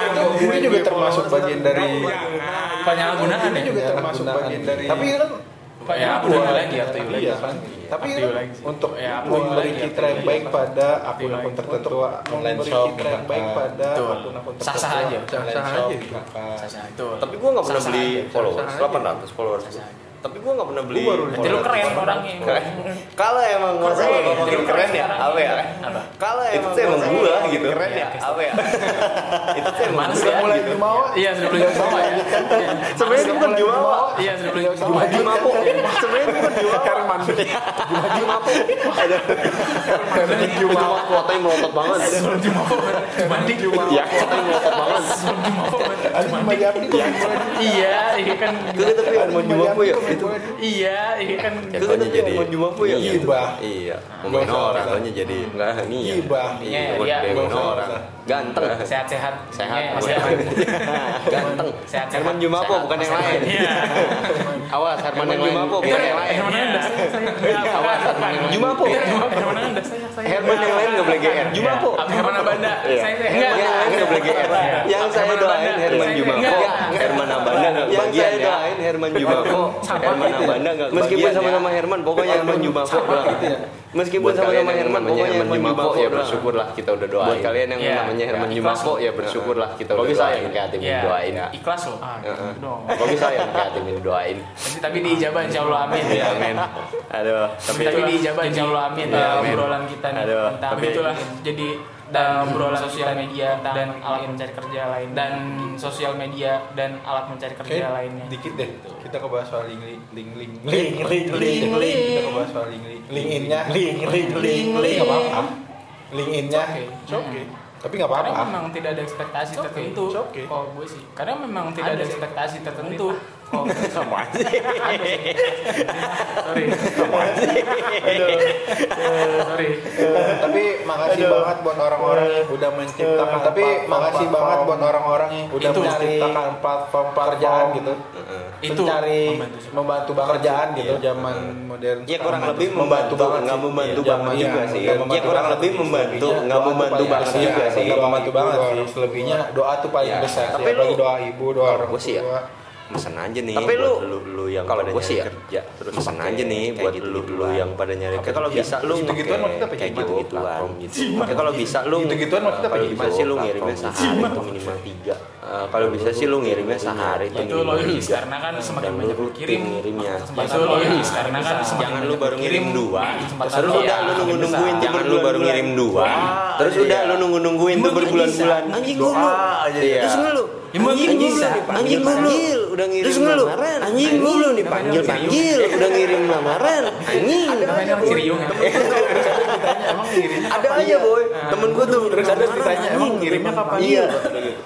Itu ini juga termasuk bagian dari penyalahgunaan ya. ini juga termasuk bagian dari tapi kan Pak ya aku lagi atau iya. lagi. Iya kan tapi untuk ya memberi citra yang baik pada akun-akun tertentu memberi citra yang baik pada akun-akun tertentu. Sah-sah aja. Sah-sah aja. tapi gue nggak pernah beli followers. 800 followers Sah aja tapi gue nggak pernah beli gua baru jadi lu keren orangnya. <laughs> Kalau emang mau sama keren, keren. ya apa ya? Kalau emang itu emang gua gitu. keren ya iya, apa ya? <laughs> itu tuh emang ya. Ya? Iya, sudah mulai jumawa iya sudah mulai jumawa ya sebenernya itu bukan jumawa. Iya sudah mulai jumawa. jumawa. Sebenernya itu bukan jumawa. Jumawa. Jumawa. Jumawa jumawa Gimawa kuotanya melotot banget. Ada jumawa. Jumandi Gimawa kuotanya melotot banget. Jumawa. Jumawa iya iya kan. Tapi mau Gimapo ya? Itu. Iya, iya kan. Jatuhnya jadi Herman Jumapo ya? Iya. gitu. iya. Ngomongin orang. Jatuhnya jadi enggak ini ya. Gibah. iya Iya, iya. ngomongin orang. Ganteng. <laughs> Sehat-sehat. sehat. Iya, sehat. <laughs> ganteng. Sehat-sehat. Herman Jumapo Sehat. bukan yang lain. Iya. <laughs> awas Herman Herman yang Jumapo Itu bukan yang lain. Herman Anda awas Herman yang Jumapo. Herman Anda. Herman yang lain nggak boleh GR Jumapo. Herman Abanda. Iya. Saya saya. Herman yang lain nggak boleh GR yang saya doain. Herman Jumapo. enggak. Herman Abanda Yang saya ya. doain Herman Jumapo Herman Abanda nggak meskipun sama-sama Herman pokoknya Herman Jumapo doang meskipun sama-sama Herman pokoknya Herman Jumapo ya bersyukurlah kita udah doain. Buat kalian yang Iya. namanya Herman Ya, Jumapo ikhlas. ya bersyukurlah kita udah doain. Kayak tim Iya. doain Ikhlas loh. Gitu dong. Bagus saya tim ini doain. Tapi tapi diijabah insya Allah amin. ya amin. Aduh. Tapi, diijabah insya Allah amin. Iya, Ya, obrolan kita nih Aduh, tentang tapi- itulah. Jadi dan obrolan sosial media dan alat mencari kerja lain dan sosial media dan alat mencari kerja lainnya. dikit deh kita ke bahas soal link link link link link link link link kita ke bahas soal link link link innya. Link link link link nggak apa-apa. Link innya. Oke. it's okay. Tapi nggak Karena apa-apa memang tidak ada ekspektasi tertentu. okay. Kalau gue sih, karena memang tidak ada ekspektasi tertentu. Oh, <laughs> sama aja sorry. Aduh. Eh, sorry. tapi makasih banget buat orang-orang yang udah menciptakan tapi makasih banget buat orang-orang yang udah Itu. menciptakan platform pekerjaan gitu Itu mencari membantu sih. membantu pekerjaan gitu zaman modern Ya kurang lebih membantu, nggak sih. membantu Iya, banget iya, juga sih. nggak Ya kurang banget lebih sih. membantu, nggak membantu banget juga sih. nggak membantu banget sih selebihnya doa tuh paling Iya. besar Tapi sih doa ibu doa orang sih ya, tua. Mesen aja nih Tapi lu- lu, lu yang kalau pada gua nyari sih ya, kerja. terus mesen aja nih buat gitu lu lu gituan. yang pada nyari kerja kalau bisa lu gitu-gituan mah kita kayak pakai gitu gituan gitu. Ya kalau bisa lu Gitu-gituan mah kita kalau pakai bisa gimana? sih lu ngirimnya sehari itu minimal tiga. Eh, kalau bisa sih lu ngirimnya sehari itu Itu minimal logis tiga. Karena kan semakin lu banyak rutin kirim ngirimnya. Itu logis karena kan jangan lu banyak baru ngirim kirim, dua. terus lu udah ya, lu nunggu nungguin jangan lu baru ngirim dua. terus udah lu nunggu nungguin tuh berbulan-bulan. anjing lu aja. terus lu Ya, mungkin bisa. anjing lu udah ngirim Terus lamaran. anjing lu dipanggil. Panggil. Udah ngirim lamaran. Anjing. Namanya orang Ciriung ya. emang ngirimnya ada aja boy. Temen gua tuh terus ada ditanya emang ngirimnya kapan? Iya.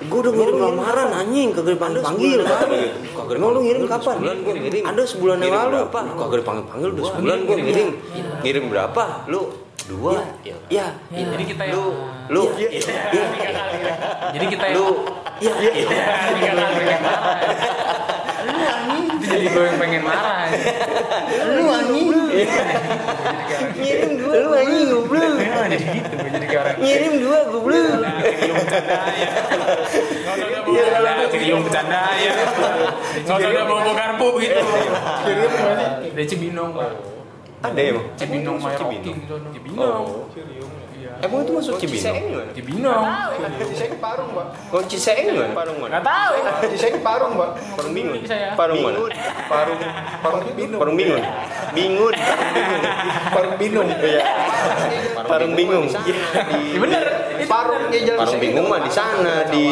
Gua udah ngirim lamaran anjing. Kagak dipanggil. panggil kagak emang lu ngirim kapan? ada sebulan yang lalu kagak dipanggil panggil udah sebulan gua ngirim ngirim. berapa? Lu dua. Iya. ya Ya, jadi kita yang lu. Lu tiga kali ya. Jadi kita yang lu ya Iya, tiga kali pengen marah. Lu anjing. Itu jadi gue yang pengen marah. Lu anjing. Ngirim dua, lu anjing goblok. Emang jadi gitu, gue jadi kayak orang. Ngirim dua goblok. Iya, kalau Ciriung bercanda ya. Usah bawa garpu gitu. Kirim masih. Dari Cibinong, Pak. ada emang Cibinong Emang Maya itu Rocking Cibinong? gitu. Cibinong. Iya. emang itu masuk Cibinong Ciseeng? Cibinong. Ciseeng Parung, Pak. oh Ciseeng gimana parung mana Nggak tahu. Ciseeng Parung, Pak. parung bingung Saya. parung mana Parung Parung Binung. parung bingung bingung Parung Binung. Iya. parung bingung Iya bener. Parungnya jalan parung Ciseeng bingung itu, mah di sana di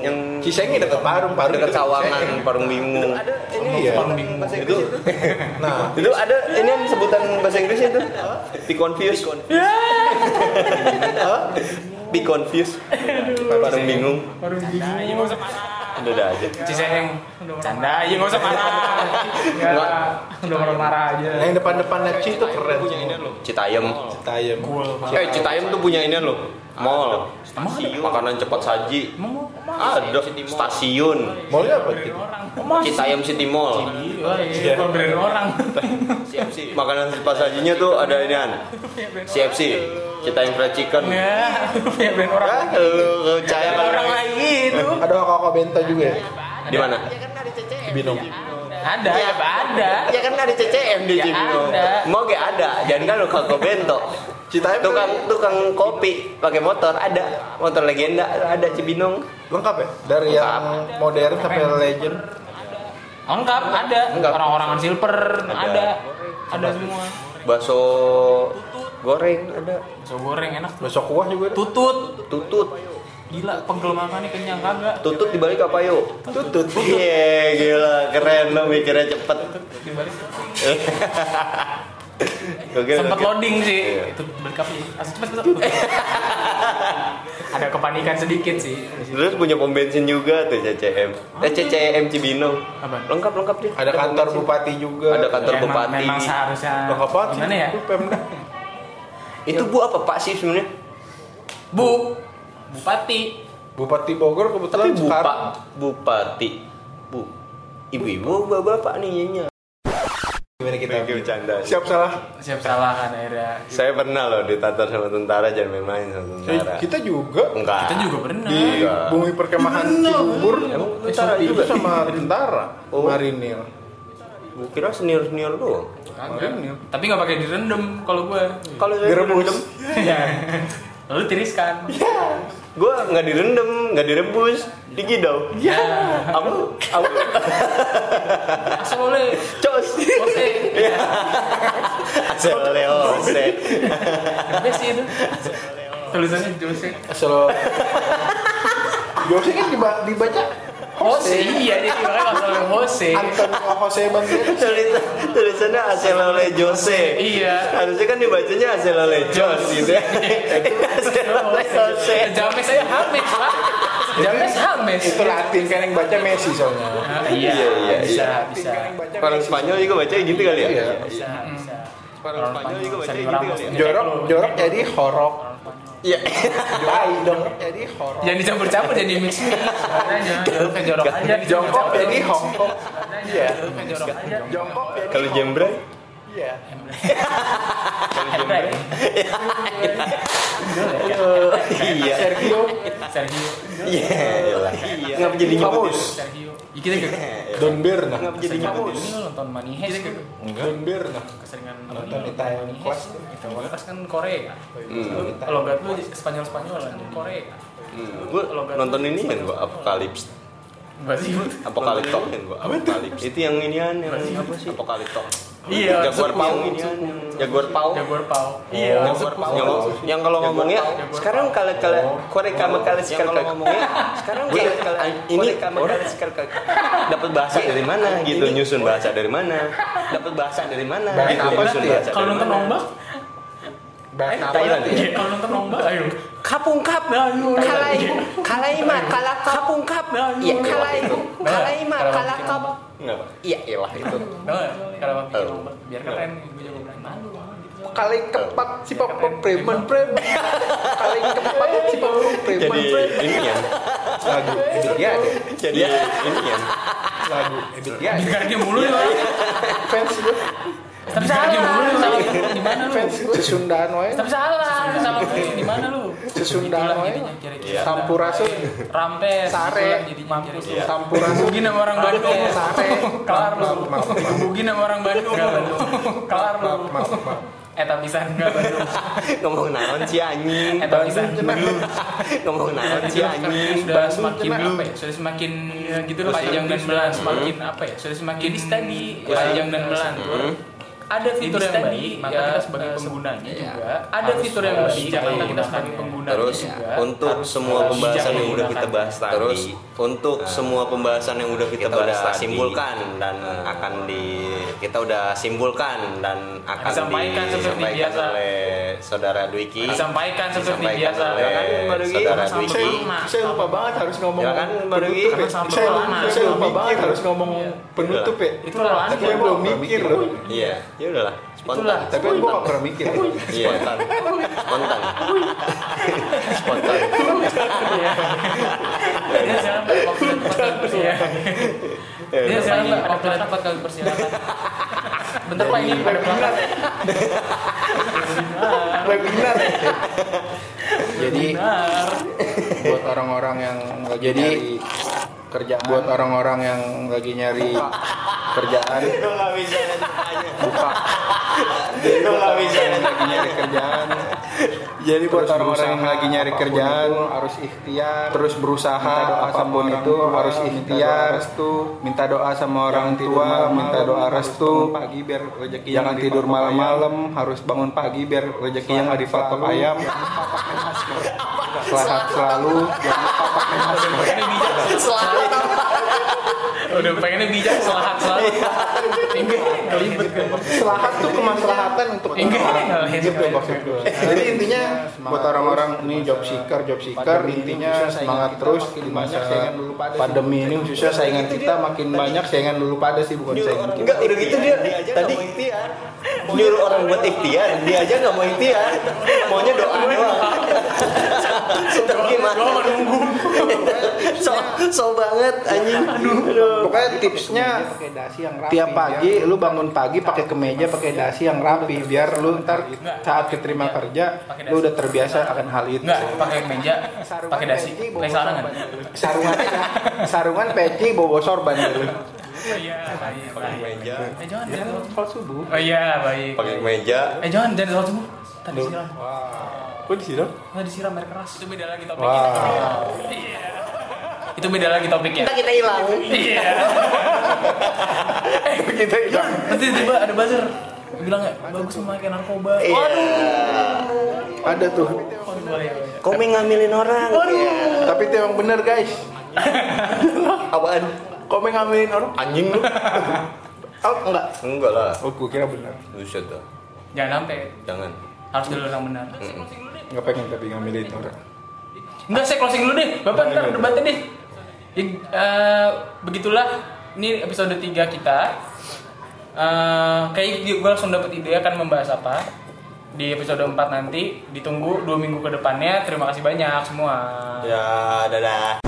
yang Ciseengnya dekat Parung, Parung dekat Sawangan Ciseeng. parung bingung Iya. Parung bingung. itu Nah, itu ada ini yang sebutan bahasa Inggrisnya itu be confused <laughs> be confused parung bingung Parung bingung. Iya usah marah. udah udah aja Ciseeng. Canda aja nggak usah marah. Nggak. Udah marah-marah aja. Nah, yang depan-depannya Ci itu keren. Citayam Citayam. eh Citayam tuh punya ini loh mall. Makanan cepat saji. Ada. Stasiun. Mallnya apa? Itu? Citayam City Mall. Wah, iya, kalau brand orang. makanan cepat sajinya tuh ada ini CFC Citayam Fried Chicken. Ya, punya brand orang. ah lu percaya kalau Orang lagi itu. Ada kakak bento juga ya? di mana? Binung. Ada, ya ada. ya kan ada CCM di Ya Cibinong ada. mau gak ada jangan kan lu kakak bento tukang tukang kopi pakai motor ada motor legenda ada Cibinong lengkap ya? Dari yang modern sampai legend. Lengkap, ada. Lengkap. Orang-orangan silver ada. Ada semua. bakso goreng ada Bakso goreng enak. Besok kuah juga ada. Tutut. tutut Gila, pegel makannya kenyang kagak. tutut dibalik apa yuk Tutut. Iya gila keren lo mikirnya cepet Dibalik. Gokil, <laughs> Sempat gokil. loading sih. Iya. Itu berkap cepet cepet. Ada <laughs> kepanikan sedikit sih. Terus punya pom bensin juga tuh CCM Eh CCM Cibinong Apa? Lengkap lengkap dia Ada kantor bensin. bupati juga. Ada kantor Ya, bupati Memang seharusnya. Lengkap banget sih. Gimana ya? Itu Pemda. Itu bu apa pak sih sebenarnya? Bu. Bupati. Bupati Bogor Tapi kebetulan bupa, sekarang bupati Bu Ibu-ibu bapak-bapak nih ianya gimana kita bercanda siap salah Siap salah kan akhirnya. Saya pernah loh ditatar sama tentara Jangan main-main sama Eh, tentara kita juga Enggak Kita juga pernah. di Enggak. bumi perkemahan Cibubur Emang tentara itu juga? sama tentara Oh. marinir Gue kira senior-senior doang marinir Tapi nggak pakai direndam kalau gue. Kalau saya Direbus. direndam <laughs> Iya. Lalu tiriskan. Gue nggak direndam, nggak direbus Digidau Ya. Apa? Apa? Asal oleh. Cos Oke. Asal Leose Best sih itu. Tulisannya Jose. asal Jose kan diba- dibaca Jose iya jadi makanya asal oleh Jose. Antonio Jose Banderas Tulisan, tulisannya Asal oleh Jose Iya. Harusnya kan dibacanya Asal oleh Jos gitu ya <laughs> Asal oleh Jose James saya Hames pak. James Hames. itu Latin kan yang baca Messi soalnya Ah, Iya, iya, iya, bisa, iya. bisa. Orang Spanyol juga baca gitu kali ya? Iya. Bisa, bisa. Orang Spanyol juga baca gitu kali ya? jorok jorok jadi horok Iya. tai dong jadi horok Jangan dicampur-campur jadi mix mix. Makanya jorok ke jorok aja. jongkok jadi hongkok Iya. Aja. jongkok jadi Kalau jembray? iya Ada ya? Iya. Sergio Sergio. Iya. iyalah. Ngapa jadi nyebut? Sergio. Iya kita ke Don Berna Ngapa jadi nyebut? ini nonton Money Heist ke Don Berna keseringan Nonton Money Class. Heist. Itaewon Class kan Korea. Hmm. Lu Kalau enggak lu Spanyol Spanyolan Korea. Hmm, Gue nonton ini kan gue Apokalips. Kan gue Apokalips. Itu yang inian yang apa sih? Apokalipto. Iya, Jaguar. Pau inian. Jaguar Pau. Jaguar Pau. Iya, Jaguar Pau. Yang, yang kalau ngomongnya sekarang kalau kalau korek kamu kali sekali kalau ngomongnya sekarang kalau ini orang sekali dapat bahasa dari mana gitu nyusun bahasa dari mana dapat bahasa dari mana gitu apa nyusun ya? bahasa Kalau nonton ombak, bahasa apa iya, kalau nonton ombak, ayo. kapung kap Ayo. kalai. Kalai mah kalah kapung kap iya kalai. Kalai mah kalah kap Kenapa? iya iyalah itu? Kalau bikin Tahu. ombak, biar keren, gue jago berani malu. gitu. kali keempat si papa preman preman. Kali keempat si papa preman jadi preman. ini ya lagu Ebit ada jadi ini ya lagu Ebit Digardi mulu orang. fans gue Tapi salah mulu nih sama di mana lu? sesundaan wae Tapi salah sama gue di mana lu? sesundaan wae. Iya. sampurasun Rampes. Sare. itulah jadinya kira-kira. sampurasun Digebukin sama orang Bandung. Sare. Kelar lu. Digebukin sama orang Bandung. Kelar lu. maaf maaf maaf Eh tapi san enggak Bandung. ngomong naon sih anjing Eh tapi san. ngomong naon sih anjing sudah semakin apa ya sudah semakin ya, gitu loh panjang dan melan semakin apa ya sudah semakin tadi panjang dan melantur ada fitur yang baik maka kita sebagai penggunanya juga ada fitur yang baik maka kita sebagai pengguna Terus juga untuk harus, semua eh, pembahasan yang udah kita bahas tadi, terus untuk semua pembahasan yang udah kita, bahas udah tadi, simpulkan dan akan di kita udah simpulkan dan akan Disampaikan seperti biasa. oleh saudara Dwiki. disampaikan seperti biasa. oleh kan saudara Dwiki. saya, lupa banget harus ngomong Ya kan, penutup ya. Sama saya, lupa banget harus ngomong penutup ya. Itu lawan tapi saya belum mikir. Loh Iya, ya udahlah, spontan. Itulah. tapi gue gak pernah mikir Iya. Spontan. Spontan. Spontan. dia sekarang waktu tempat kali persilakan dia sekarang tempat kali persilakan bentar pak ini plakat webinar jadi benar buat orang-orang yang jadi kerjaan buat orang-orang yang lagi nyari kerjaan. <laughs> Itu nggak bisa buka. Itu nggak bisa. lagi nyari kerjaan. jadi buat orang-orang yang lagi nyari kerjaan harus ikhtiar. terus berusaha apa pun itu harus ikhtiar. restu. Minta doa sama orang tua minta doa restu. pagi biar rezeki jangan tidur malam-malam harus bangun pagi biar rezeki yang nggak dipatok ayam. Sehat selalu jangan lupa pakai masker udah pengennya bijak selahat selalu enggak kelibet kan. Selahat tuh kemaslahatan untuk Enggak, orang. gitu maksud gue. Jadi intinya buat orang-orang ini job seeker, job seeker intinya semangat terus di masa pandemi ini khususnya saingan kita makin banyak saingan dulu pada sih bukan saingan kita. Enggak, udah gitu dia. Tadi nyuruh orang buat ikhtiar, dia aja nggak mau ikhtiar, maunya doa doang. <laughs> Sudah gimana? so, so banget anjing. Aduh. Pokoknya tipsnya tiap pagi lu bangun pagi pakai kemeja pakai dasi yang rapi biar lu ntar saat keterima kerja lu udah terbiasa akan hal itu. enggak pakai meja pakai dasi pakai sarangan Sarungan sarungan peci bobo sorban dulu. oh iya baik baik Meja. eh jangan jangan Kalau subuh. oh iya baik Pakai meja. eh jangan jangan sholat subuh tadi disiram Kok di sini? tadi disiram air keras itu beda lagi topiknya Iya. itu beda lagi topiknya Kita kita hilang. iya <laughs> eh Kita hilang. nanti tiba ada buzzer bilang nggak bagus memakai narkoba Iya. Ada tuh. Waduh, bahaya, bahaya. Komen ngambilin orang. Iya. Tapi itu emang bener guys. <laughs> Apaan? Komen ngambilin orang. Anjing lu. <laughs> Oh enggak. Enggak lah. Oh gue kira bener. Buset dah. jangan sampai Jangan. harus dulu yang benar Nggak pengen tapi ngambilin orang. Enggak, saya closing dulu deh. Bapak ntar debatnya deh. Ya, eh, begitulah ini episode 3 kita. Eh, kayak gue langsung dapet ide akan membahas apa di episode 4 nanti. Ditunggu dua minggu ke depannya. Terima kasih banyak semua. Ya, dadah.